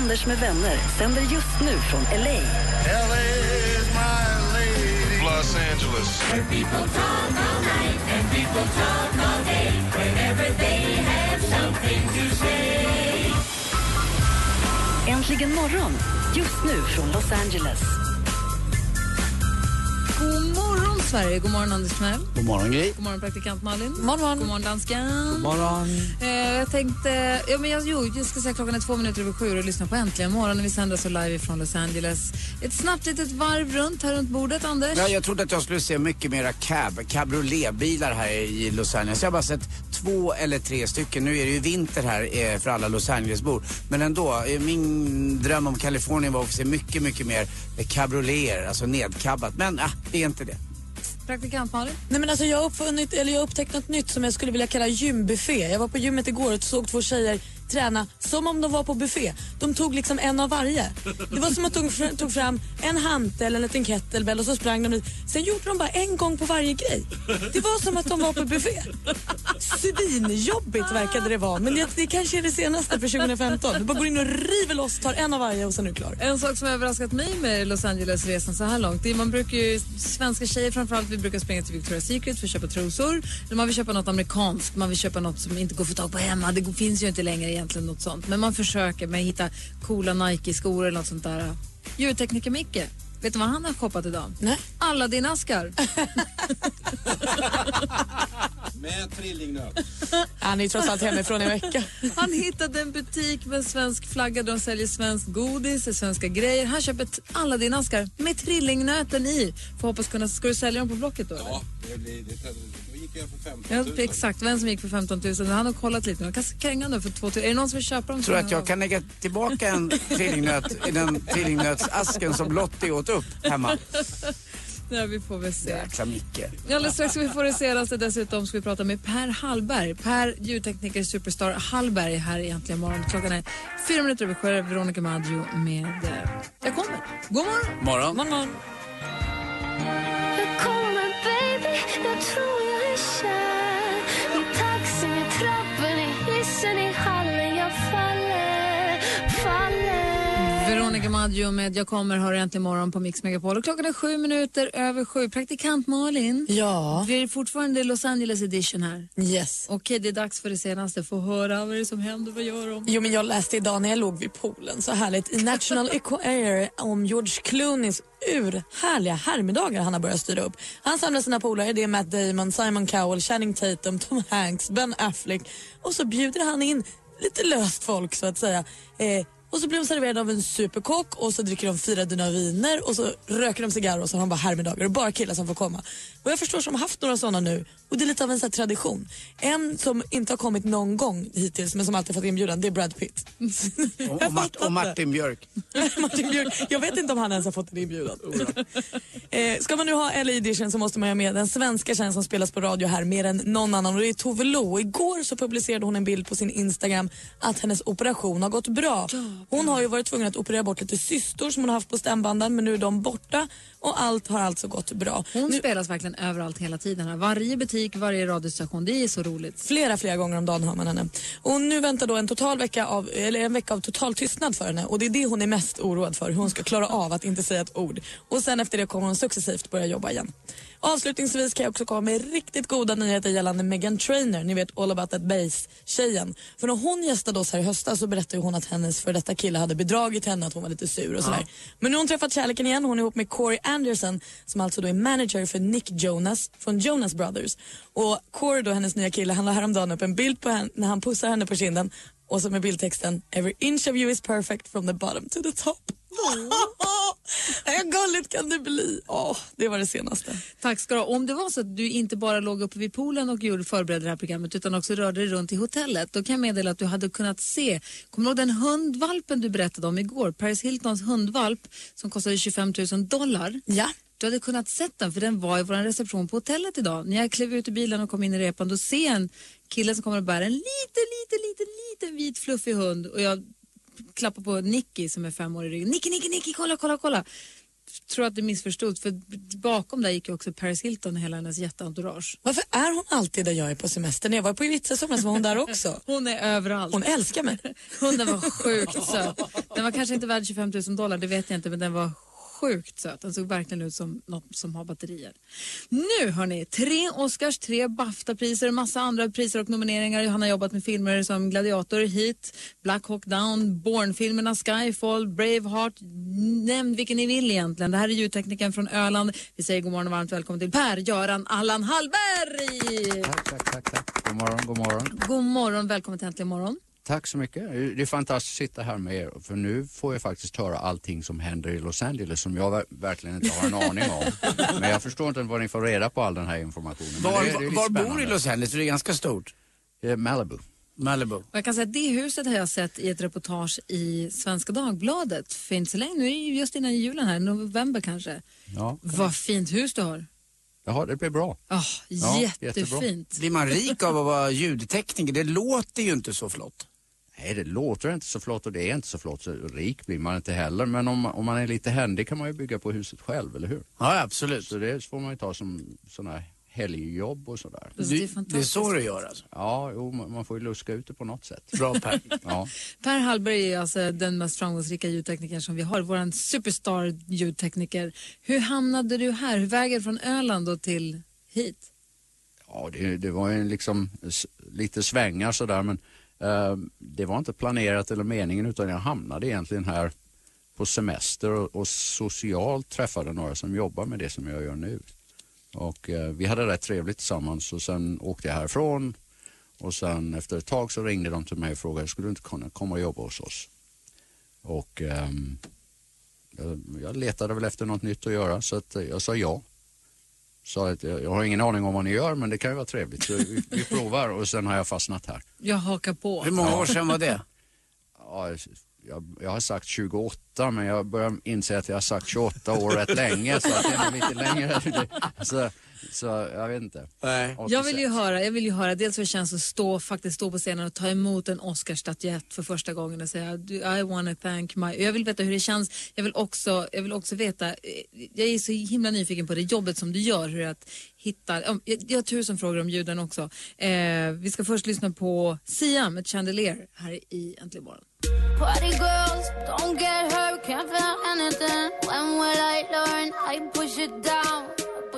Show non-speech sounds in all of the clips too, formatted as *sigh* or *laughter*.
Anders med vänner sänder just nu från LA. Los Angeles. Äntligen morgon, just nu från Los Angeles. Sverige. God morgon, Anders Timell. God morgon, Gry. God morgon, praktikant Malin. God morgon, God morgon dansken. God morgon. Eh, jag tänkte... Ja, men jag, jo, jag ska säga klockan är två minuter över sju och lyssna på Äntligen morgon när vi sänder så live från Los Angeles. Ett snabbt litet varv runt här runt bordet, Anders. Ja, jag trodde att jag skulle se mycket mera cab, cabrioletbilar här i Los Angeles. Jag har bara sett två eller tre stycken. Nu är det ju vinter här eh, för alla Los Angeles-bor. Men ändå, eh, min dröm om Kalifornien var att få se mycket, mycket mer cabrioleter, alltså nedkabbat. Men ah, det är inte det. Praktikant Malin. Nej, men alltså jag, har uppfunnit, eller jag upptäckt något nytt som jag skulle vilja kalla gymbuffé. Jag var på gymmet igår och såg två tjejer träna som om de var på buffé. De tog liksom en av varje. Det var som att de tog- fram en hantel, en liten kettlebell och så sprang de dit. Sen gjorde de bara en gång på varje grej. Det var som att de var på buffé. Svinjobbigt verkade det vara, men det, det kanske är det senaste för 2015. Du bara går in och river loss, tar en av varje och sen är du klar. En sak som har överraskat mig med Los Angeles-resan så här långt, det är man brukar ju, svenska tjejer framförallt, vi brukar springa till Victoria's Secret för att köpa trosor. Eller man vill köpa något amerikanskt, man vill köpa något som inte går att få tag på hemma. Det finns ju inte längre egentligen något sånt. Men man försöker med att hitta coola Nike-skor eller något sånt där. Ljudtekniker Micke, vet du vad han har shoppat idag? Nej. Aladdin-askar. *laughs* Med trillingnöt. Han är ju trots allt hemifrån i en vecka. Han hittade en butik med en svensk flagga där de säljer svenskt godis, svenska grejer. Han köper ett Aladdin-askar med trillingnöten i. Får hoppas kunna, ska du sälja dem på Blocket då? eller? Ja, det blir, det, då gick jag för 15 Ja, 000. exakt. Vem som gick för 15 000. Han har kollat lite. Han kan kränga nu för 2 000. Är det någon som vill köpa dem? Tror att jag kan lägga tillbaka en *laughs* trillingnöt i den trillingnötsasken som Lottie åt upp hemma? *laughs* Ja, vi får väl se. Jäkla Micke. Alldeles strax ska vi få det senaste. Dessutom ska vi prata med Per Hallberg. Per, ljudtekniker, superstar Hallberg här i Äntligen morgon. Klockan är fyra minuter över sju. Veronica Maggio med eh, Jag kommer. God morgon. Morgon. morgon. Jag kommer baby, jag tror jag är Maggio med Jag kommer hör äntligen morgon på Mix Megapol. Och klockan är sju minuter över sju. Praktikant Malin. Ja. Vi är fortfarande Los Angeles edition här. Yes. Okej, det är dags för det senaste. Få höra vad är det som händer, vad gör de? Jo, men jag läste idag när jag låg vid poolen, så härligt, i National *laughs* Enquirer om George Clooneys urhärliga herrmiddagar han har börjat styra upp. Han samlar sina polare, det är Matt Damon, Simon Cowell, Channing Tatum, Tom Hanks, Ben Affleck och så bjuder han in lite löst folk så att säga. Eh, och så blir de serverade av en superkock och så dricker de fyra dyna viner och så röker de cigarrer och så har de bara herrmiddagar och bara killar som får komma. Och jag förstår som har haft några sådana nu och det är lite av en sån tradition. En som inte har kommit någon gång hittills men som alltid fått inbjudan det är Brad Pitt. Och, och, Mart, och Martin Björk. *laughs* Martin Björk. Jag vet inte om han ens har fått en inbjudan. eh, ska man nu ha LA edition så måste man ha med den svenska tjejen som spelas på radio här mer än någon annan och det är Tove Lo. Igår så publicerade hon en bild på sin Instagram att hennes operation har gått bra. Hon har ju varit tvungen att operera bort lite cystor som hon har haft på stämbanden men nu är de borta och allt har alltså gått bra. Hon nu, spelas verkligen överallt hela tiden. Här. Varje butik, varje radiostation. Det är så roligt. Flera, flera gånger om dagen hör man henne. Och nu väntar då en total vecka av, eller en vecka av total tystnad för henne och det är det hon är mest oroad för, hur hon ska klara av att inte säga ett ord. Och sen efter det kommer hon successivt börja jobba igen. Avslutningsvis kan jag också komma med riktigt goda nyheter gällande Megan Trainor, ni vet All about that bass-tjejen. För när hon gästade oss här i höstas så berättade hon att hennes för detta kille hade bedragit henne, att hon var lite sur och sådär. Men nu har hon träffat kärleken igen, hon är ihop med Corey Anderson som alltså då är manager för Nick Jonas från Jonas Brothers. Och Corey då, hennes nya kille, han la häromdagen upp en bild på henne när han pussar henne på kinden och så med bildtexten “Every inch of you is perfect from the bottom to the top”. *laughs* Hur gulligt kan det bli? Åh, det var det senaste. Tack ska du ha. Om det var så att du inte bara låg uppe vid poolen och gjorde förberedde det här programmet utan också rörde dig runt i hotellet, då kan jag meddela att du hade kunnat se, kommer du ihåg den hundvalpen du berättade om igår? Paris Hiltons hundvalp som kostade 25 000 dollar. Ja. Du hade kunnat sett den för den var i vår reception på hotellet idag. När jag klev ut ur bilen och kom in i repan då ser jag en kille som kommer och bär en liten, liten, liten, liten vit fluffig hund och jag klappar på Nicky som är fem år i ryggen. Nicky, Nicky, Nicky, kolla, kolla, kolla. Tror att det missförstod för bakom där gick ju också Paris Hilton och hela hennes jätteentourage. Varför är hon alltid där jag är på semester? När jag var på Ibiza somras var hon där också. *laughs* Hon är överallt. Hon älskar mig. *laughs* Hunden var sjukt söt. Den var kanske inte värd 25 000 dollar, det vet jag inte, men den var sjukt söt. Den såg verkligen ut som något som har batterier. Nu hörni, tre Oscars, tre Bafta-priser, massa andra priser och nomineringar. Han har jobbat med filmer som Gladiator, Heat, Black Hawk Down, Bourne-filmerna, Skyfall, Braveheart. Nämn vilken ni vill egentligen. Det här är ljudteknikern från Öland. Vi säger god morgon och varmt välkommen till Per-Göran Allan Hallberg! Tack, tack, tack, tack. God morgon, god morgon. God morgon, välkommen till Äntligen morgon. Tack så mycket. Det är fantastiskt att sitta här med er för nu får jag faktiskt höra allting som händer i Los Angeles som jag ver- verkligen inte har en aning om. Men jag förstår inte var ni får reda på all den här informationen. Men Var, det, det är lite var bor i Los Angeles? Det är ganska stort. Eh, Malibu. Malibu. Och jag kan säga att det huset har jag sett i ett reportage i Svenska Dagbladet för inte så länge. Nu är det ju just innan julen här, november kanske. Ja, Vad fint hus du har. Jaha, det blir bra. Oh, Ja, jättefint. Blir man rik av att vara ljudtekniker? Det låter ju inte så flott. Nej, det låter inte så flott och det är inte så flott. Så rik blir man inte heller. Men om, om man är lite händig kan man ju bygga på huset själv, eller hur? Ja, absolut. Så det får man ju ta som sådana här helgjobb och sådär. Det är fantastiskt. så du gör alltså? Ja, jo, man får ju luska ut det på något sätt. Bra Per. *laughs* Ja. Per Hallberg är alltså den mest framgångsrika ljudteknikern som vi har. Vår superstar ljudtekniker. Hur hamnade du här? Hur vägen från Öland då till hit? Ja, det, det var ju liksom lite svängar sådär men Eh, det var inte planerat eller meningen utan jag hamnade egentligen här på semester och, och socialt träffade några som jobbar med det som jag gör nu. Och eh, vi hade rätt trevligt tillsammans och sen åkte jag härifrån och sen efter ett tag så ringde de till mig och frågade skulle du inte kunna komma och jobba hos oss? Och eh, jag, jag letade väl efter något nytt att göra så att eh, jag sa ja sa att jag, jag har ingen aning om vad ni gör men det kan ju vara trevligt så vi, vi provar och sen har jag fastnat här. Jag hakar på. Hur många år sedan var det? Ja, jag, jag har sagt 28 men jag börjar inse att jag har sagt 28 år rätt länge så att det är lite längre. *laughs* Så, så jag vet inte. Nej. Jag vill ju höra, jag vill ju höra dels hur det känns att stå, faktiskt stå på scenen och ta emot en Oscarsstatyett för första gången och säga "Du, I wanna thank my... Jag vill veta hur det känns. Jag vill också, jag vill också veta, eh, jag är så himla nyfiken på det jobbet som du gör, hur att hitta, ja, jag, jag har tusen frågor om ljuden också. Eh, vi ska först lyssna på Sia med Chandelier här i Äntligen morgon. Party girls, don't get hurt, can't feel anything. When will I learn? I push it down,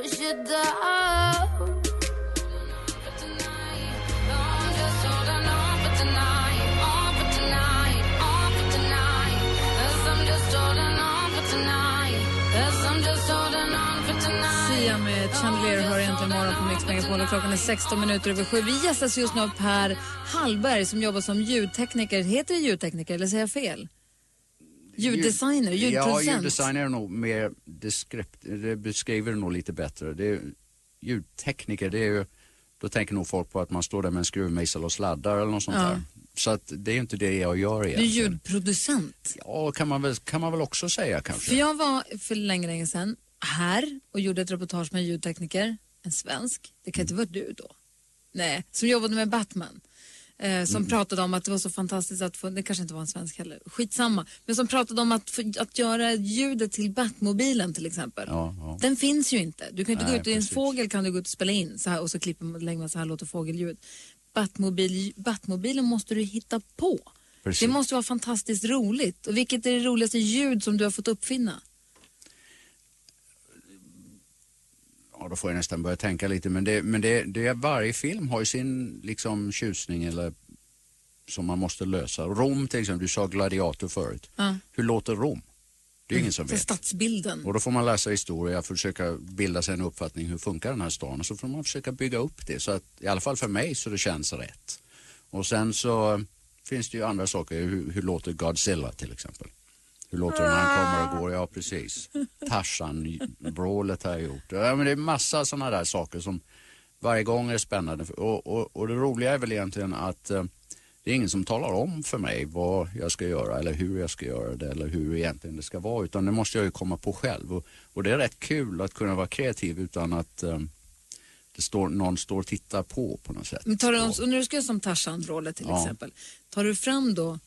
push it down. Sia med Chandelier hör egentligen morgon på Mix Megapol och klockan är 16 minuter över sju. Vi gästas just nu av Per Hallberg som jobbar som ljudtekniker. Heter det ljudtekniker eller säger jag fel? Ljuddesigner, Ja, ljudproducent. ljuddesigner är nog mer deskript, det beskriver det nog lite bättre. Det är, ljudtekniker, det är ju, då tänker nog folk på att man står där med en skruvmejsel och sladdar eller något sånt Ja. där. Så att det är ju inte det jag gör Du är egentligen. ljudproducent. Ja, kan man, väl, kan man väl också säga kanske. För jag var för länge, länge sedan här och gjorde ett reportage med en ljudtekniker, en svensk. Det kan inte vara du då? Nej, som jobbade med Batman. Eh, som pratade om att det var så fantastiskt att få, det kanske inte var en svensk heller, skitsamma. Men som pratade om att, få, att göra ljudet till Batmobilen till exempel. Ja, ja. Den finns ju inte. Du kan inte Nej, gå ut, i en fågel kan du gå ut och spela in så här, och så klipper man, lägger man så här låter fågelljud. Batmobil, Batmobilen måste du hitta på. Precis. Det måste vara fantastiskt roligt. Och vilket är det roligaste ljud som du har fått uppfinna? Ja, då får jag nästan börja tänka lite. Men, det, men det, det, varje film har ju sin liksom, tjusning eller som man måste lösa. Rom till exempel, du sa gladiator förut. Ja. Hur låter Rom? Det är ingen som För vet. stadsbilden. Och då får man läsa historia, försöka bilda sig en uppfattning hur funkar den här stan och så får man försöka bygga upp det så att i alla fall för mig så det känns rätt. Och sen så finns det ju andra saker, hur, hur låter Godzilla till exempel? Hur låter det när han kommer och går? Ja, precis. Tarzan-vrålet har jag gjort. Ja, men det är massa sådana där saker som varje gång är spännande. Och, och, och det roliga är väl egentligen att eh, det är ingen som talar om för mig vad jag ska göra eller hur jag ska göra det eller hur egentligen det ska vara utan det måste jag ju komma på själv. Och, och det är rätt kul att kunna vara kreativ utan att eh, det står, någon står och tittar på på något sätt. Men tar du, och när du ska göra som Tarzan-vrålet till Ja. exempel, tar du fram då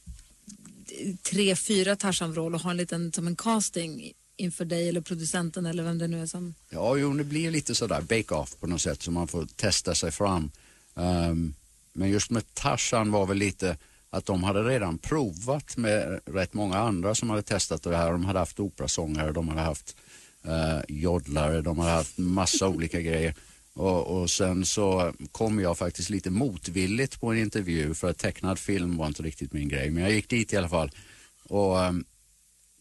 tre, fyra Tarzan-vrål och har en liten som en casting inför dig eller producenten eller vem det nu är som... Ja, jo, det blir lite sådär bake-off på något sätt så man får testa sig fram. Um, men just med Tarzan var väl lite att de hade redan provat med rätt många andra som hade testat det här. De hade haft operasångare, de hade haft uh, joddlare, de hade haft massa olika grejer. Och, och sen så kom jag faktiskt lite motvilligt på en intervju för att tecknad film var inte riktigt min grej. Men jag gick dit i alla fall. Och ehm,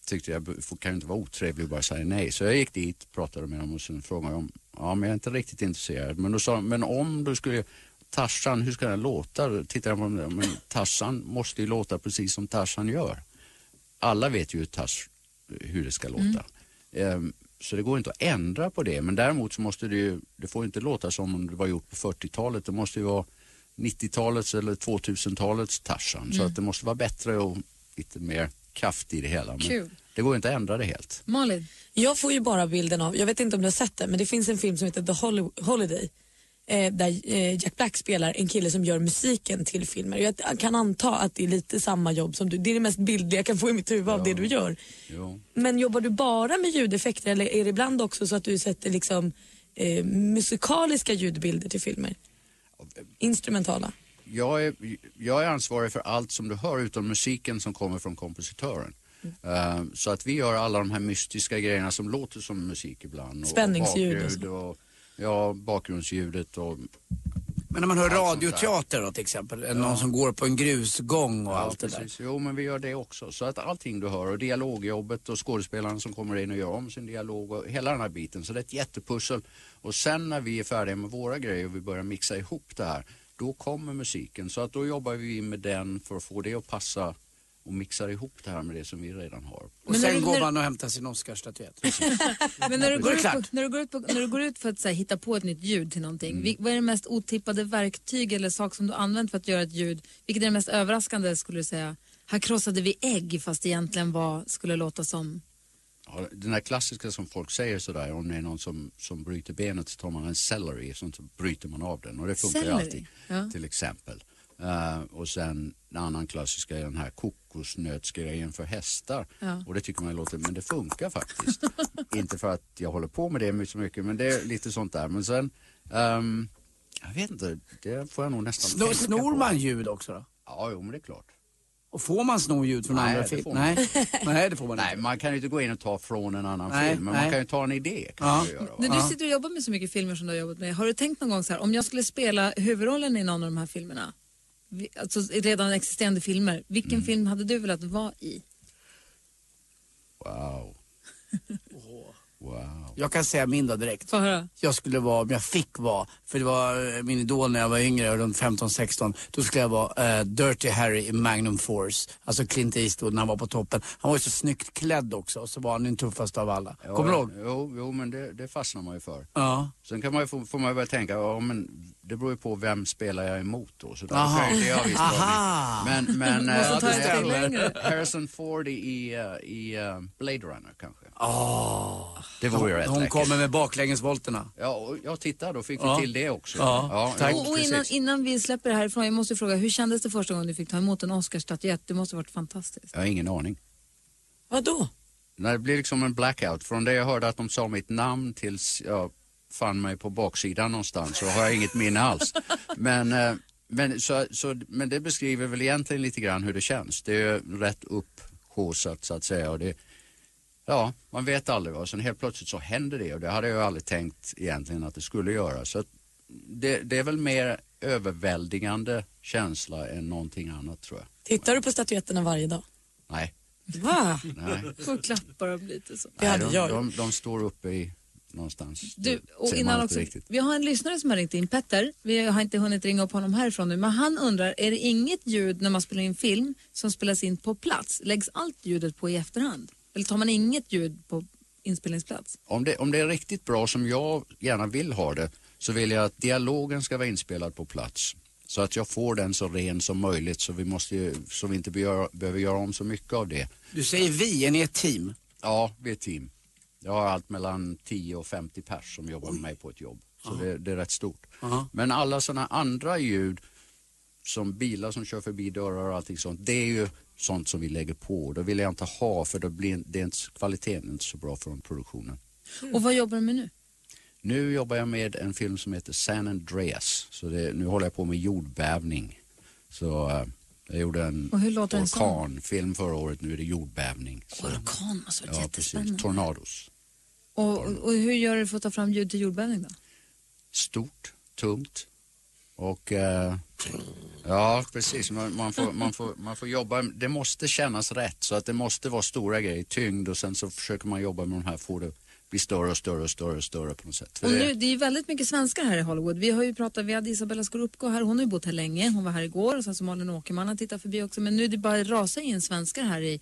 tyckte jag kan ju inte vara otrevlig och bara säga nej. Så jag gick dit, pratade med dem och sen frågade jag om, ja men jag är inte riktigt intresserad. Men då sa men om du skulle, Tarzan, hur ska den låta? Då tittade jag på dem, men Tarzan måste ju låta precis som Tarzan gör. Alla vet ju hur, hur det ska låta. Ehm, så det går inte att ändra på det. Men däremot så måste det ju, det får inte låta som om det var gjort på 40-talet. Det måste ju vara 90-talets eller 2000-talets Tarzan. Så Mm. att det måste vara bättre och lite mer kraft i det hela. Men Kul. det går inte att ändra det helt. Malin? Jag får ju bara bilden av, jag vet inte om du har sett det, men det finns en film som heter The Hol- Holiday. Eh, där eh, Jack Black spelar en kille som gör musiken till filmer. Jag kan anta att det är lite samma jobb som du. Det är det mest bildliga jag kan få i mitt huvud av det du gör. Jo. Men jobbar du bara med ljudeffekter eller är det ibland också så att du sätter liksom eh, musikaliska ljudbilder till filmer? Instrumentala? Jag är, jag är ansvarig för allt som du hör utom musiken som kommer från kompositören. Eh, så att vi gör alla de här mystiska grejerna som låter som musik ibland. Och, Spänningsljud och Och och, ja, bakgrundsljudet och Men när man hör där. radioteater då till exempel, någon som går på en grusgång och allt det där. precis. Jo, men vi gör det också. Så att allting du hör och dialogjobbet och skådespelaren som kommer in och gör om sin dialog och hela den här biten. Så det är ett jättepussel. Och sen när vi är färdiga med våra grejer och vi börjar mixa ihop det här, då kommer musiken. Så att då jobbar vi med den för att få det att passa och mixar ihop det här med det som vi redan har. Och Men sen du- går man och hämtar sin Oscarsstatyett. *laughs* Men när du, går ut på, när, du går ut på, när du går ut för att så här, hitta på ett nytt ljud till någonting, Mm. vad är det mest otippade verktyg eller sak som du använt för att göra ett ljud? Vilket är det mest överraskande skulle du säga? Här krossade vi ägg fast det egentligen var, skulle låta som... Ja, den här klassiska som folk säger sådär, om det är någon som, som bryter benet så tar man en celery och så bryter man av den och det funkar ju Celery? alltid. Ja. Till exempel. Eh, och sen en annan klassiska är den här kokosnötsgrejen för hästar. Ja. Och det tycker man låter, men det funkar faktiskt. *laughs* Inte för att jag håller på med det så mycket, men det är lite sånt där. Men sen, ehm, jag vet inte, det får jag nog nästan Snor, tänka snor på. man ljud också då? Ja, jo men det är klart. Och får man sno ljud från Nej, andra filmer? Nej. *laughs* Nej, det får man Nej, inte. man kan ju inte gå in och ta från en annan Nej, film, men nej. man kan ju ta en idé. Kan Ja. göra? När du sitter och jobbar med så mycket filmer som du har jobbat med, har du tänkt någon gång så här, om jag skulle spela huvudrollen i någon av de här filmerna, alltså redan existerande filmer, vilken Mm. film hade du velat vara i? Wow. *laughs* Wow. Jag kan säga min då direkt. Få höra. Jag skulle vara, om jag fick vara, för det var eh, min idol när jag var yngre, runt 15-16, då skulle jag vara eh, Dirty Harry i Magnum Force. Alltså Clint Eastwood när han var på toppen. Han var ju så snyggt klädd också och så var han den tuffaste av alla. Ja, Kommer du ihåg? Jo, jo men det, det fastnar man ju för. Ja. Sen kan man ju få, får man ju börja tänka, ja men det beror ju på vem spelar jag emot då. Så Aha. det ha visst Aha. Men, men *laughs* längre. Harrison Ford i, i eh, Blade Runner kanske. Åh. Det vore ju rätt Hon läckert. kommer med baklängesvolterna. Ja, och jag tittar, då fick Ja. vi till det också. Ja, tack. jo, Och, och innan, innan vi släpper det härifrån, jag måste fråga, hur kändes det första gången du fick ta emot en Oscarsstatyett? Det måste ha varit fantastiskt. Jag har ingen aning. Vadå? När det blir liksom en blackout. Från det jag hörde att de sa mitt namn tills jag fann mig på baksidan någonstans så har jag inget minne alls. Men, eh, men, så, så, men det beskriver väl egentligen lite grann hur det känns. Det är rätt upphaussat så att säga. Och det, ja, man vet aldrig vad. Sen helt plötsligt så händer det och det hade jag aldrig tänkt egentligen att det skulle göra. Så det, det är väl mer överväldigande känsla än någonting annat tror jag. Tittar du på statyetterna varje dag? Nej, Va? nej. Får klappar och lite så. Nej, de, jag de, de står uppe i någonstans. Du, och innan också, riktigt. vi har en lyssnare som har ringt in, Petter. Vi har inte hunnit ringa upp honom härifrån nu, men han undrar, är det inget ljud när man spelar in film som spelas in på plats? Läggs allt ljudet på i efterhand? Eller tar man inget ljud på inspelningsplats? Om det, om det är riktigt bra som jag gärna vill ha det så vill jag att dialogen ska vara inspelad på plats. Så att jag får den så ren som möjligt så vi, måste ju, så vi inte begör, behöver göra om så mycket av det. Du säger vi, är ni ett team? Ja, vi är ett team. Jag har allt mellan 10 och 50 pers som jobbar med mig på ett jobb. Så det, det är rätt stort. Aha. Men alla sådana andra ljud som bilar som kör förbi dörrar och allting sånt. Det är ju sånt som vi lägger på. Det vill jag inte ha för då blir det inte, kvaliteten inte så bra från produktionen. Och vad jobbar du med nu? Nu jobbar jag med en film som heter San Andreas. Så det, nu håller jag på med jordbävning. Så eh, jag gjorde en orkanfilm förra året. Nu är det jordbävning. Så, Orkan, alltså ja, precis. jättespännande. Tornados. Och, och hur gör du för att ta fram ljud till jordbävning då? Stort, tungt och eh, ja precis. Man, man, får, man, får, man får jobba. Det måste kännas rätt så att det måste vara stora grejer, tyngd och sen så försöker man jobba med de här, få det bli större och större och större och större på något sätt. För Och nu, det är ju väldigt mycket svenskar här i Hollywood. Vi har ju pratat, vi hade Isabella Scorupco här, hon har ju bott här länge, hon var här igår och sen så Malin Åkerman har tittat förbi också. Men nu är det bara rasa in svenskar här i,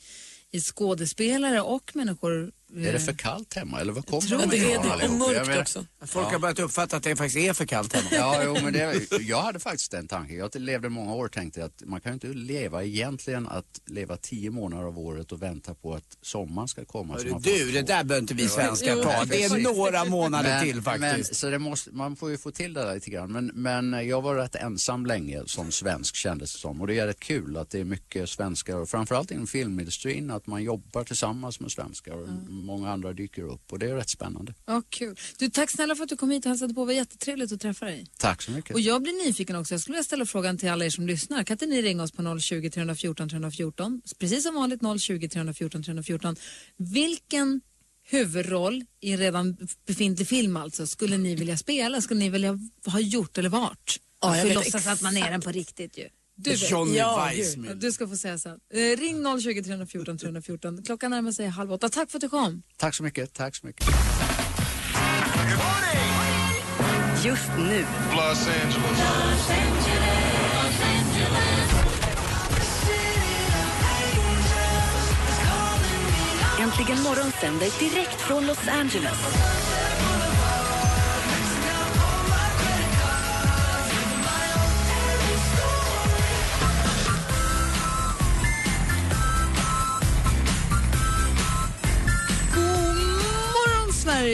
i skådespelare och människor. Är det för kallt hemma eller vad kommer det. ifrån Det och mörkt menar- också. Folk har börjat uppfatta att det faktiskt är för kallt hemma. *laughs* Ja, jo, men det, jag hade faktiskt den tanken. Jag levde många år och tänkte att man kan ju inte leva egentligen att leva tio månader av året och vänta på att sommaren ska komma. Hörru, du, det där behöver inte vi svenskar Jo, ta. Det är några månader Men- till faktiskt. Men, så det måste, man får ju få till det där lite grann. Men, men jag var rätt ensam länge som svensk kändes det som. Och det är rätt kul att det är mycket svenskar och framförallt inom filmindustrin att man jobbar tillsammans med svenskar och många andra dyker upp och det är rätt spännande. Ja, kul. Du, tack snälla för att du kom hit och hälsade på. Det var jättetrevligt att träffa dig. Tack så mycket. Och jag blir nyfiken också. Jag skulle vilja ställa frågan till alla er som lyssnar. Kan inte ni ringa oss på 020 314 314? Precis som vanligt 020 314 314. Vilken huvudroll i en redan befintlig film alltså skulle ni vilja spela? Skulle ni vilja ha gjort eller varit? Ja, jag ju vet låtsas att man är den på riktigt ju. Du. Johnny ja, Weissmuller. Du ska få säga sen. Eh, ring 020 314 314. Klockan närmar sig halv åtta. Tack för att du kom. Tack så mycket, tack så mycket. Just nu. Los Angeles. Äntligen morgon sänder direkt från Los Angeles.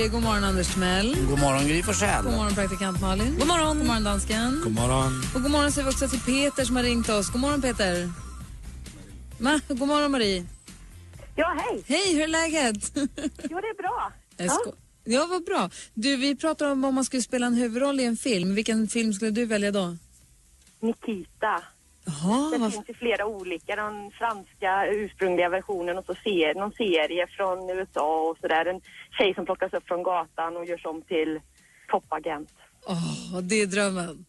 Sverige, god morgon Anders Timell. God morgon Gry Forssell. God morgon praktikant Malin. God morgon. God morgon dansken. God morgon. Och god morgon säger vi också till Peter som har ringt oss. God morgon Peter. Ma, god morgon Marie. Ja, hej. Hej, hur är läget? Jo, det är bra. Sko- ja, vad bra. Du, vi pratar om om man skulle spela en huvudroll i en film. Vilken film skulle du välja då? Nikita. Jaha, Det vad... finns ju flera olika. Den franska ursprungliga versionen och så ser, någon serie från USA och sådär. En tjej som plockas upp från gatan och görs om till toppagent. Åh, det är drömmen.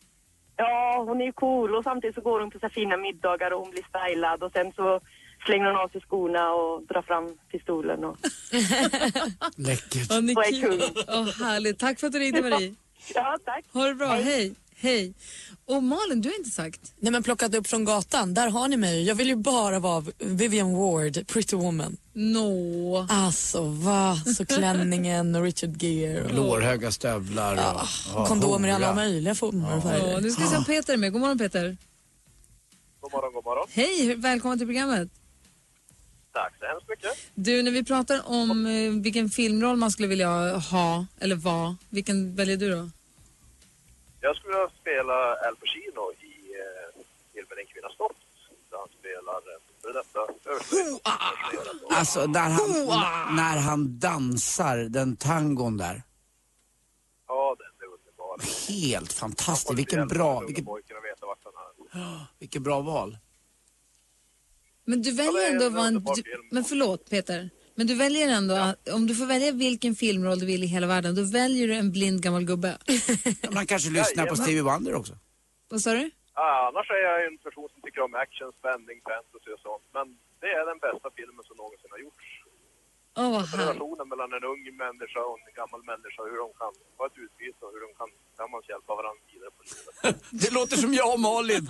Ja, hon är ju cool och samtidigt så går hon på så fina middagar och hon blir stylad och sen så slänger hon av sig skorna och drar fram pistolen och... *laughs* Läckert. Och är kung. Åh, härligt. Tack för att du ringde Marie. Ja, tack. Ha det bra. Hej. Hej. Och Malin, du har inte sagt. Nej men plockat upp från gatan, där har ni mig. Jag vill ju bara vara Vivian Ward, Pretty Woman. Nå. Alltså va, så klänningen och Richard Gere. Och... Lårhöga stövlar och Ja, ja, kondomer i alla möjliga former och Ja, färger. nu ska vi se om Peter med. God morgon Peter. God morgon, god morgon. Hej, välkommen till programmet. Tack så hemskt mycket. Du, när vi pratar om eh, vilken filmroll man skulle vilja ha eller vara, vilken väljer du då? Jag skulle vilja spela Al Pacino i eh, filmen En kvinnas doft. Där han spelar en före detta. Alltså när han, när han dansar den tangon där. Ja, den är underbar. Helt får Vilken bra, vilken, vilken bra val. Men du väljer ändå en att vara en... Du, men förlåt Peter. Men du väljer ändå, att, om du får välja vilken filmroll du vill i hela världen, då väljer du en blind gammal gubbe. *laughs* Ja, Man kanske lyssnar på Stevie Wonder också. Vad sa du? Ah, annars är jag en person som tycker om action, spänning, fantasy och sånt. Men det är den bästa filmen som någonsin har gjorts. Härligt. relationen mellan en ung människa och en gammal människa, hur de kan ha ett utbyte och hur de kan tillsammans hjälpa varandra vidare på livet. *laughs* Det låter som jag och Malin. *laughs*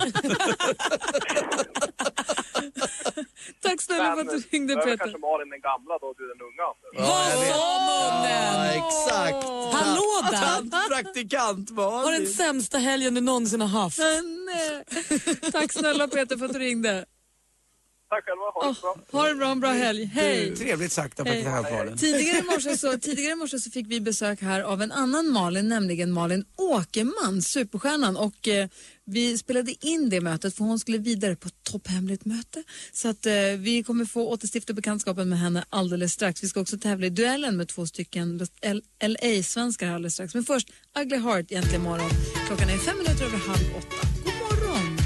Tack snälla för att du ringde Peter. kanske Malin den gamla då, du den unga Anders. Vad sa munnen? Exakt. Hallå där! *laughs* Praktikant Malin. Har den sämsta helgen du någonsin har haft. Nej. *laughs* Tack snälla Peter för att du ringde. Tack själva, ha det bra. Ha det bra, en bra helg. Hej! Trevligt sagt av praktikant Malin. Tidigare i, morse så, *laughs* tidigare i morse så fick vi besök här av en annan Malin, nämligen Malin Åkerman, superstjärnan. Och, eh, vi spelade in det mötet för hon skulle vidare på ett topphemligt möte. Så att, eh, vi kommer få återstifta bekantskapen med henne alldeles strax. Vi ska också tävla i duellen med två stycken LA-svenskar alldeles strax. Men först Ugly Heart egentligen imorgon. Klockan är fem minuter över halv åtta. God morgon!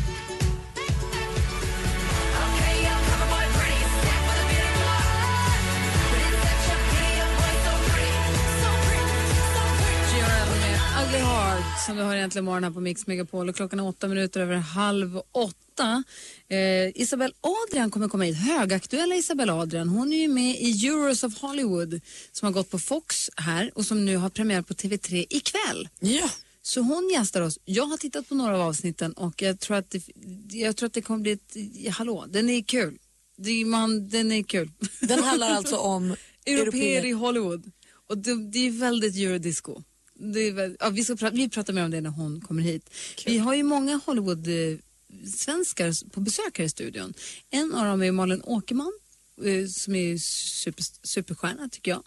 Heart som vi har egentligen morgon här på Mix Megapol och klockan är åtta minuter över halv åtta. Eh, Isabel Adrian kommer komma hit, högaktuella Isabel Adrian. Hon är ju med i Euros of Hollywood som har gått på Fox här och som nu har premiär på TV3 ikväll. Ja. Så hon gästar oss. Jag har tittat på några av avsnitten och jag tror att det, jag tror att det kommer bli ett, hallå, den är kul. Det, man, den är kul. Den handlar alltså om *laughs* Europeer i Hollywood. Och det, det är väldigt eurodisco. Det ja, vi, ska prata, vi pratar mer om det när hon kommer hit. Vi har ju många Hollywood-svenskar på besök här i studion. En av dem är Malin Åkerman eh, som är super, superstjärna tycker jag.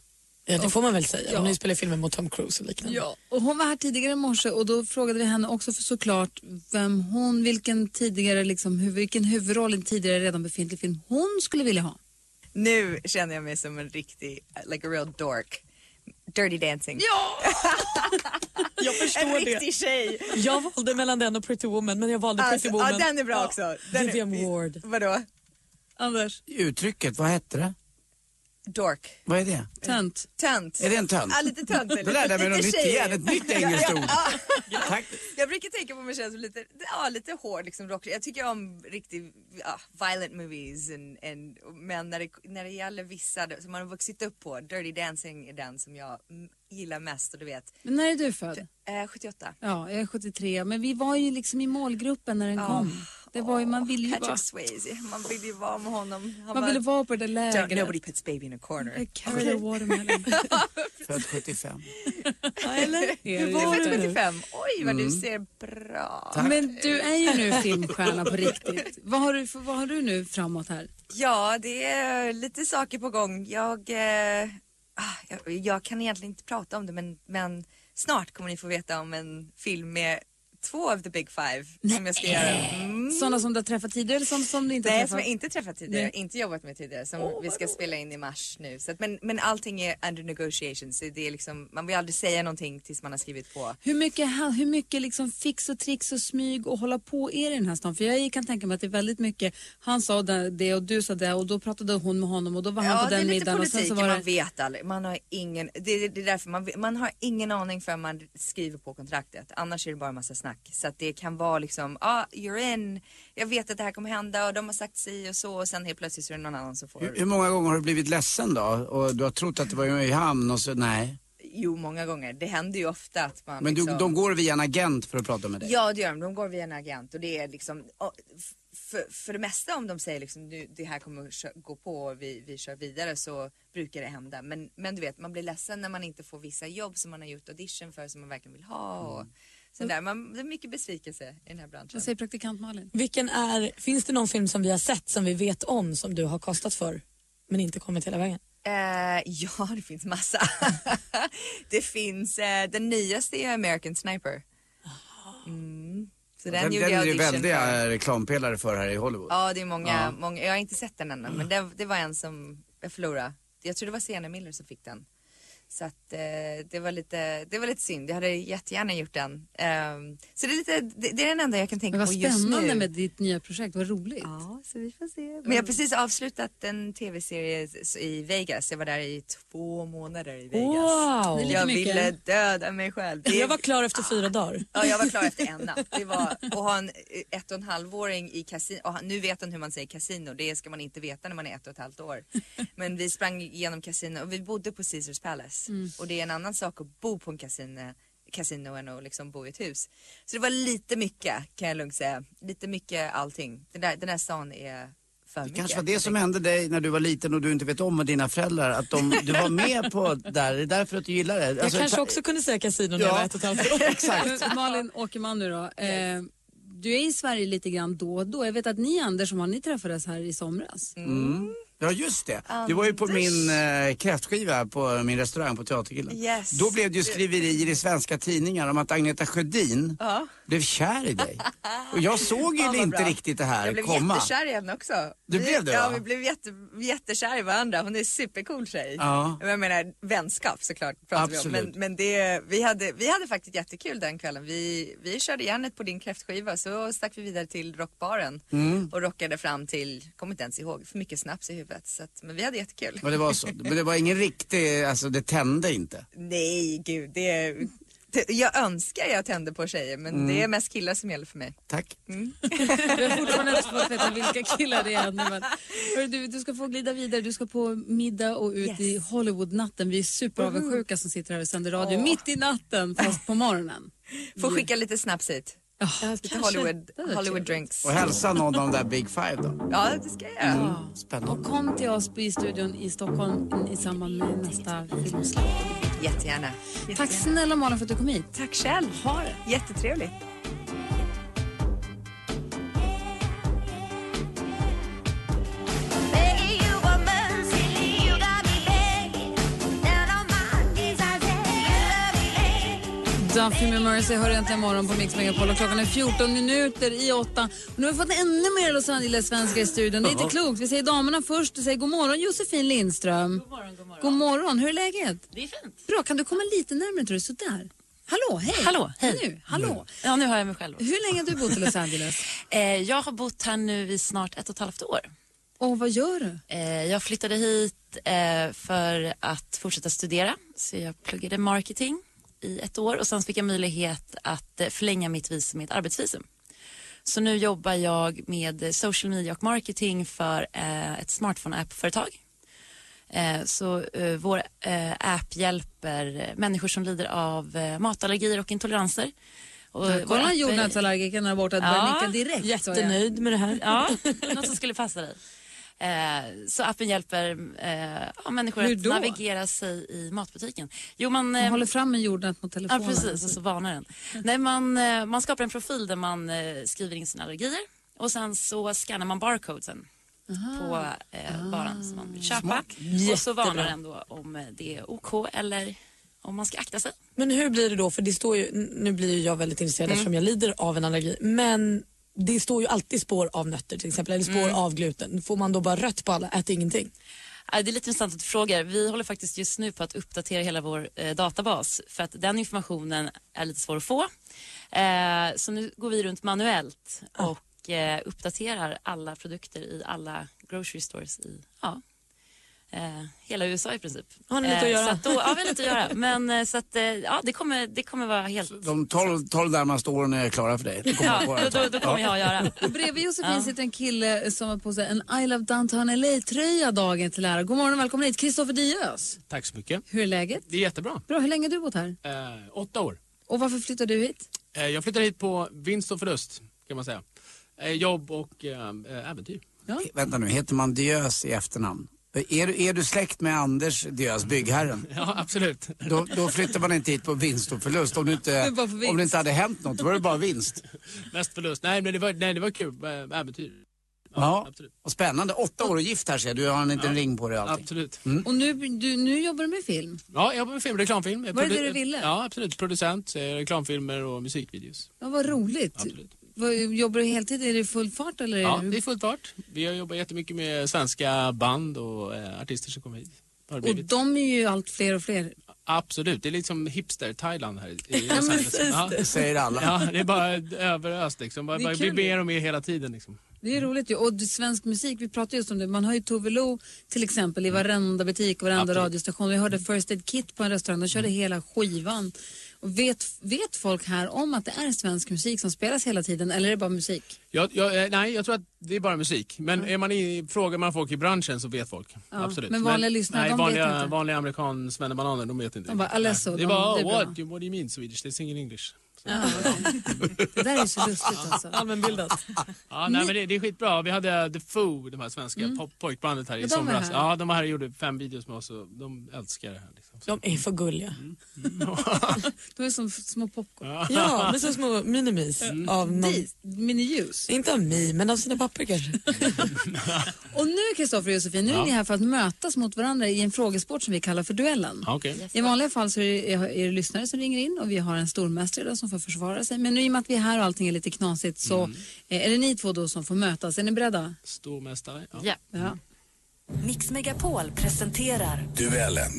Ja, det får man väl säga. Hon Ja. har ju spelat filmer mot Tom Cruise och liknande. Ja, och hon var här tidigare i morse och då frågade vi henne också för såklart vem hon, vilken tidigare liksom, vilken huvudroll i en tidigare redan befintlig film hon skulle vilja ha. Nu känner jag mig som en riktig, like a real dork. Dirty Dancing. Ja! *laughs* Jag förstår en det. riktig tjej. Jag valde mellan den och Pretty Woman, men jag valde Alltså, Pretty Woman. ja, den är bra också. Den är- Vivian Ward. Vadå? Anders? Uttrycket, vad hette det? Dork. Vad är det? Tönt. Tönt. Är det en tönt? Ja, lite tönt. Då lärde jag mig något nytt igen, ett nytt engelskt ord. Ja. Tack. Jag brukar tänka på mig själv som lite, ja, lite hård liksom rock. Jag tycker om riktigt ja, violent movies and, and, men när det, när det gäller vissa som man har vuxit upp på, Dirty Dancing är den som jag gillar mest och du vet. Men när är du född? Eh, 78. Ja, jag är 73. Men vi var ju liksom i målgruppen när den kom. Det var ju, man ville ju Patrick vara... Swayze, man vill ju vara med honom. Han Man ville vara på det där lägret. Don't, nobody puts baby in a corner. Carry the watermelon. Född 75. Ja, eller? Du Hur är var nu? 75. Oj vad du Mm. ser bra. Men du är ju nu filmstjärna på riktigt. Vad har du, för, vad har du nu framåt här? Ja, det är lite saker på gång. Jag, eh, ah, jag, jag kan egentligen inte prata om det men, men snart kommer ni få veta om en film med två av the big five som jag ska göra. Mm. Sådana som du har träffat tidigare eller sådana som du inte har Nej, träffat? som jag inte träffat tidigare, Nej. inte jobbat med tidigare, som vi ska spela in i mars nu. Så att, men, men allting är under negotiation, så det är liksom, man vill aldrig säga någonting tills man har skrivit på. Hur mycket, hur mycket liksom fix och tricks och smyg och hålla på är det i den här stan? För jag kan tänka mig att det är väldigt mycket, han sa det det och du sa det och då pratade hon med honom och då var han Ja, på det är den lite middagen och politik, sen så var man det... vet aldrig. Man har ingen, det, är- det är därför man, man har ingen aning förrän man skriver på kontraktet. Annars är det bara en massa snack. Så att det kan vara liksom, ja, ah, you're in, jag vet att det här kommer hända och de har sagt si och så och sen helt plötsligt så är det någon annan som får. Hur, hur många gånger har du blivit ledsen då? Och du har trott att det var i hamn och så, nej. Jo, många gånger. Det händer ju ofta att man Men du, liksom... de går via en agent för att prata med dig? Ja det gör de, de går via en agent och det är liksom för, för det mesta om de säger liksom nu, det här kommer att gå på och vi, vi kör vidare så brukar det hända. Men, men du vet man blir ledsen när man inte får vissa jobb som man har gjort audition för som man verkligen vill ha. Och sådär. Man, det är mycket besvikelse i den här branschen. Vad säger praktikant Malin? Vilken är, finns det någon film som vi har sett som vi vet om som du har kastat för men inte kommit hela vägen? Eh, *laughs* ja, det finns massa. *laughs* det finns, eh, den nyaste är American Sniper. Mm. Så den, Den, gjorde den är audition väldiga för. reklampelare för här i Hollywood. Ja, det är många, Ja. många. Jag har inte sett den ännu, men det, det var en som jag förlorade. Jag tror det var Sienna Miller som fick den. Så att eh, det, var lite, det var lite synd. Jag hade jättegärna gjort den. Ehm, så det är, lite, det, det är den enda jag kan tänka på vad just spännande nu. med ditt nya projekt, vad roligt. Ja, så vi får se. Men jag har precis avslutat en tv-serie i Vegas. Jag var där i två månader i Vegas. Wow. Jag mycket. ville döda mig själv. Det- Jag var klar efter fyra dagar. Ja, jag var klar efter en natt. Det var att ha en ett och en halvåring i kasino. Och nu vet han hur man säger kasino. Det ska man inte veta när man är ett och ett halvt år. Men vi sprang igenom kasino och vi bodde på Caesars Palace. Mm. Och det är en annan sak att bo på en kasino, kasino än att liksom bo i ett hus. Så det var lite mycket kan jag lugnt säga. Lite mycket allting. Den där, den där stan är för Det mycket. kanske var det som hände dig när du var liten och du inte vet om med dina föräldrar. Att de, du var med på där, det är därför att du gillar det. Jag Alltså, kanske ta- också kunde säga kasino när Ja. jag var ett och ett halvt år. *laughs* Exakt. Malin Åkerman nu då. Eh, du är i Sverige lite grann då och då. Jag vet att ni Anders, som har ni träffades här i somras. Mm. Ja just det. Du var ju på min eh, kräftskiva på min restaurang på Teaterkillen. Yes. Då blev det ju skriverier i svenska tidningar om att Agneta Sjödin Ja. blev kär i dig. Och jag såg ju Ja, inte bra. riktigt det här Jag blev komma. jättekär i henne också. Du vi, blev det, Ja, va? vi blev jätte, jättekär i varandra. Hon är en supercool tjej. Ja. Jag menar vänskap såklart pratar vi om. Absolut. Men, men det, vi, hade, vi hade faktiskt jättekul den kvällen. Vi, vi körde järnet på din kräftskiva så stack vi vidare till rockbaren Mm. och rockade fram till, kommer inte ens ihåg, för mycket snaps i huvudet. Så att, men vi hade jättekul. Och det var så. Men det var ingen riktig, alltså det tände inte. Nej gud, det, det jag önskar jag tände på tjejer men Mm. det är mest killar som gäller för mig. Tack. *laughs* Vi har fortfarande inte fått veta vilka killar det är. Men, hörru, du, du ska få glida vidare. Du ska på middag och ut i Hollywoodnatten. Vi är superavundsjuka som sitter här och sänder radio Åh. mitt i natten fast på morgonen. Får skicka lite snaps hit. Hollywood, Det var Hollywood trevligt. drinks. Och hälsa någon av de där Big Five då. Ja, det ska jag. Mm. Spännande. Och kom till oss i studion i Stockholm i samband med nästa filmsläpp. Jättegärna. Tack snälla Malin för att du kom hit. Tack själv. Ha det. Jättetrevligt. Duffy med Mercy hör äntligen morgon på Mix Megapol och klockan är 14 minuter i åtta. Och nu har vi fått ännu mer Los Angeles-svenskar i studion. Det är inte klokt. Vi säger damerna först. Vi säger god morgon Josefin Lindström. God morgon, god morgon. God morgon. Hur är läget? Det är fint. Bra. Kan du komma lite närmare tror du? Sådär. Hallå, hej. Hallå, hej. Nu, hallå. Ja, nu har jag mig själv. Hur länge har du bott i Los Angeles? *laughs* Eh, jag har bott här nu i snart ett och ett halvt år. Och vad gör du? Eh, jag flyttade hit eh, för att fortsätta studera. Så jag pluggade marketing i ett år och sen fick jag möjlighet att eh, förlänga mitt visum med ett arbetsvisum. Så nu jobbar jag med social media och marketing för eh, ett smartphone-app-företag. Eh, så vår app hjälper människor som lider av matallergier och intoleranser. Och Kolla där borta. Ja, direkt. Jättenöjd med det här. Ja, *laughs* något som skulle passa dig. Eh, så appen hjälper eh, ja, människor att navigera sig i matbutiken. Jo, man, Man eh, håller fram en jordnöt mot Ja, telefonen. precis. Och så varnar den. Nej, man, man skapar en profil där man skriver in sina allergier och sen så scannar man barcodesen på eh, varan som man vill köpa. Smart. Och så varnar den då om det är OK eller om man ska akta sig. Men hur blir det då? För det står ju, nu blir jag väldigt intresserad Mm. eftersom jag lider av en allergi. Men det står ju alltid spår av nötter till exempel, eller spår Mm. av gluten. Får man då bara rött på alla, ät ingenting? Det är lite intressant att du frågar. Vi håller faktiskt just nu på att uppdatera hela vår eh, databas för att den informationen är lite svår att få. Eh, så nu går vi runt manuellt och eh, uppdaterar alla produkter i alla grocery stores i ja, eh, hela USA i princip. Har ni lite att Eh, göra? Så att då, ja, vi har lite att göra. *laughs* Men eh, så att, eh, ja, det kommer, det kommer vara helt... De 12, 12 närmaste åren är klara för dig. Det kommer Ja, då, då, då kommer jag att göra. Och bredvid Josefin Ja. sitter en kille som har på sig en I Love Downtown LA-tröja dagen till ära. God morgon och välkommen hit, Kristoffer Diös. Tack så mycket. Hur är läget? Det är jättebra. Bra, hur länge har du bott här? Eh, åtta år. Och varför flyttade du hit? Eh, jag flyttade hit på vinst och förlust kan man säga. Eh, jobb och äventyr. Vänta nu, heter man Diös i efternamn? Är, du- är du släkt med Anders Diös, byggherren? Ja, absolut. Då, då flyttar man inte hit på vinst och förlust. Om, du Det inte, om det inte hade hänt något, då var det bara vinst. *laughs* Mest förlust. Nej, men det var, nej, det var kul. Äventyr. Ja, och spännande. Åtta år och gift här ser jag. Du har en liten ring på dig och allting. Absolut. Och nu, du, nu jobbar du med film. Ja, jag jobbar med film, reklamfilm. Var det det du ville? Ja, absolut. Producent, eh, reklamfilmer och musikvideos. Ja, vad roligt. Absolut. Jobbar du heltid? Är det full fart? Eller Ja, det är fullt fart. Vi har jobbat jättemycket med svenska band och eh, artister som kommer hit. Och de är ju allt fler och fler. Absolut, det är liksom hipster-Thailand här i *laughs* Ja, Los men Angeles. precis det. Säger alla. Ja, det är bara överöst liksom. Bara, Det bara blir mer och mer hela tiden liksom. Det är roligt ju. Och svensk musik, vi pratar just om det. Man har ju Tove Lo till exempel i varenda butik och varenda Absolut. radiostation. Vi hörde First Aid Kit på en restaurang. De körde hela skivan. Och vet, vet folk här om att det är svensk musik som spelas hela tiden eller är det bara musik? Jag, jag, eh, nej, jag tror att det är bara musik. Men är man i, frågar man folk i branschen så vet folk. Ja, Absolut. men vanliga lyssnare, nej, de vet vanliga, inte. vanliga amerikan svennebananer, de vet inte. De bara, "Alesso", Nej. de- Det är bara, oh, what, what do you mean Swedish? They sing in English. Det där är så lustigt alltså. Allmänbildat. Ja, nej, men det, det är skitbra. Vi hade The Foo, de här svenska Mm. pop- pojkbandet här i är somras. här. Ja, de var här och gjorde fem videos med oss och de älskar det här. Liksom. De är för gulliga. *laughs* De är som små popcorn. Ja, men så små minimis. Av någon... Mini-ljus. Inte av mig, men av sina papper kanske. *laughs* Och nu Kristoffer och Josefin, nu är Ja. ni här för att mötas mot varandra i en frågesport som vi kallar för duellen. Ja, okej. I vanliga fall så är det, är det lyssnare som ringer in och vi har en stormästare som får försvara sig. Men nu i och med att vi är här och allting är lite knasigt så Mm. eh, är det ni två då som får mötas. Är ni beredda? Stormästare. Ja. Ja. Ja. Mix Megapol presenterar Duellen.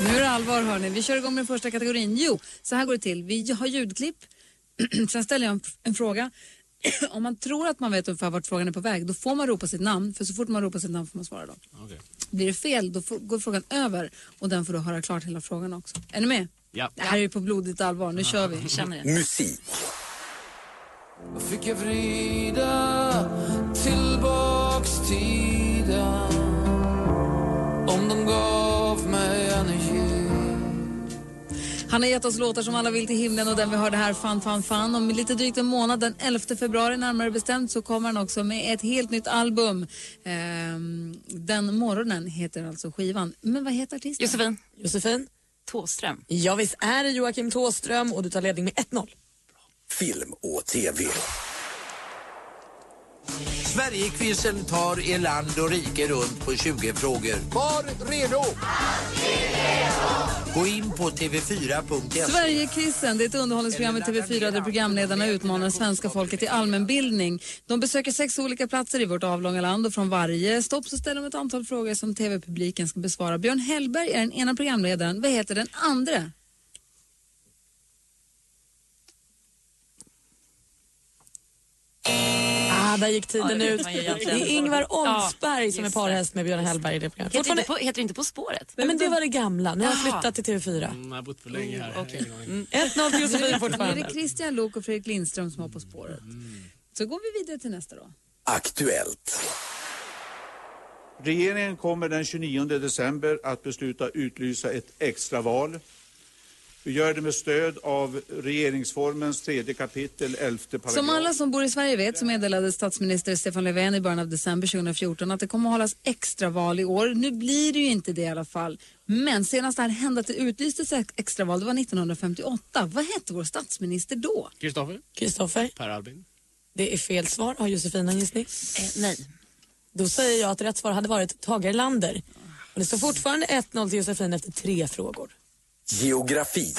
Nu är det allvar hörni. Vi kör igång med den första kategorin. Jo, så här går det till. Vi har ljudklipp. *clears throat* Sen ställer jag en, en fråga. *clears throat* Om man tror att man vet ungefär vart frågan är på väg, då får man ropa sitt namn. För så fort man ropar sitt namn får man svara då. Okej. Blir det fel, då går frågan över och den får då höra klart hela frågan också. Är ni med? Ja. Det här är ju på blodigt allvar. Nu kör vi. Känner Musik. Då fick jag vrida tillbaks tiden Om de gav Han har gett oss låtar som alla vill till himlen och den vi hörde här, Fan, fan, fan. Om lite drygt en månad, den 11 februari närmare bestämt, så kommer han också med ett helt nytt album. Ehm, den morgonen heter alltså skivan. Men vad heter artisten? Josefin. Josefin? Tåström. Ja, visst är det Joakim Tåström och du tar ledning med 1-0. Film och TV. Sverigequizen tar er land och rike runt på 20 frågor. Var redo! Gå in på tv4.se. Sverigequizen, det är ett underhållningsprogram i TV4 där programledarna utmanar svenska folket i allmänbildning. De besöker sex olika platser i vårt avlånga land och från varje stopp så ställer de ett antal frågor som TV-publiken ska besvara. Björn Hellberg är den ena programledaren. Vad heter den andra? Ah, där gick tiden ut. Det är Ingvar Oldsberg Ja, som är parhäst med Björn Hellberg i det programmet. Heter det, inte på, heter det inte På spåret? Nej, men det var det gamla. Nu har jag flyttat till TV4. Mm, jag har bott för länge här. okej. Mm. 1-0 till Josefin Nu är fortfarande. det Christian Lok och Fredrik Lindström som har På spåret. Så går vi vidare till nästa då. Aktuellt. Regeringen kommer den 29 december att besluta utlysa ett extraval. Vi gör det med stöd av regeringsformens tredje kapitel, elfte paragraf. Som alla som bor i Sverige vet så meddelade statsminister Stefan Löfven i början av december 2014 att det kommer att hållas extraval i år. Nu blir det ju inte det i alla fall. Men senast det här hände att det utlystes ex- extraval, det var 1958. Vad hette vår statsminister då? Kristoffer? Kristoffer? Per Albin? Det är fel svar. Har Josefin en gissning? Eh, nej. Då säger jag att rätt svar hade varit Tage Erlander. Och det står fortfarande 1-0 till Josefin efter tre frågor. Geografi.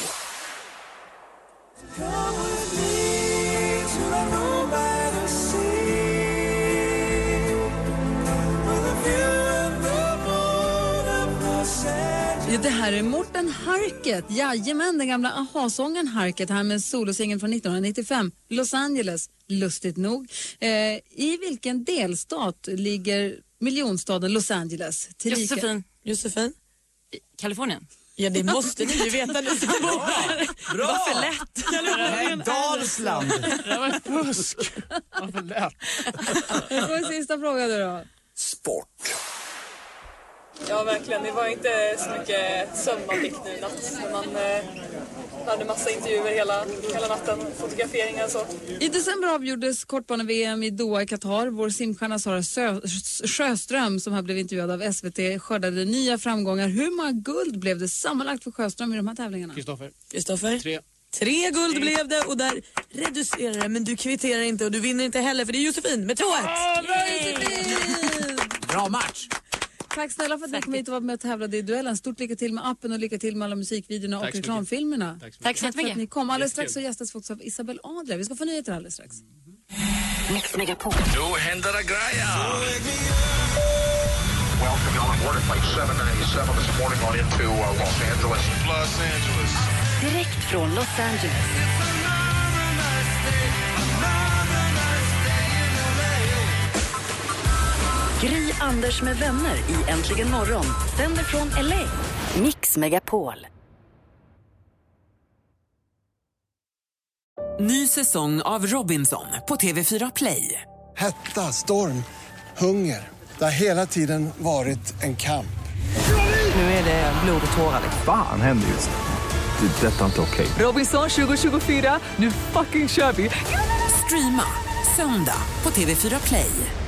Ja, det här är Morten Harket. Jajamän, den gamla aha-sången Harket här med solosingeln från 1995. Los Angeles, lustigt nog. Eh, I vilken delstat ligger miljonstaden Los Angeles? Tillika- Josefin. Josefin? Kalifornien. Ja, det måste ni ju veta ni som bor här. Bra! Varför lätt? Nej, Dalsland. Det var ett fusk. Varför lätt? Jag får sista fråga nu då. Sport. Ja, verkligen. Det var inte så mycket sömn man fick nu i natt. Men man eh, hade massa intervjuer hela, hela natten, fotograferingar och så. I december avgjordes kortbane-VM i Doha i Qatar. Vår simstjärna Sara Sö- Sjöström som har blivit intervjuad av SVT skördade nya framgångar. Hur många guld blev det sammanlagt för Sjöström i de här tävlingarna? Kristoffer? Kristoffer? Tre. Tre guld blev det och där reducerar det men du kvitterar inte och du vinner inte heller för det är Josefin med 2-1. Bra Josefin! Bra match. Tack snälla för att ni kom hit och var med och tävlade i duellen. Stort lycka till med appen och lycka till med alla musikvideorna Tack och så mycket. reklamfilmerna. Tack så Tack så för att ni kom. Alldeles strax så gästas vi också av Isabel Adler. Vi ska få nyheter alldeles strax. Mix Megapol. Nu händer det grejer. welcome you on board at flight 797 this morning on into uh, Los Angeles. Los Angeles. Direkt från Los Angeles. Gry, Anders med vänner i Äntligen morgon sänder från LA. Mix Megapol. Ny säsong av Robinson på TV4 Play. Hetta, storm, hunger. Det har hela tiden varit en kamp. Nu är det blod och tårar. Fan händer just nu. Det. är Detta är inte okej. Robinson 2024, nu fucking kör vi! Streama söndag på TV4 Play.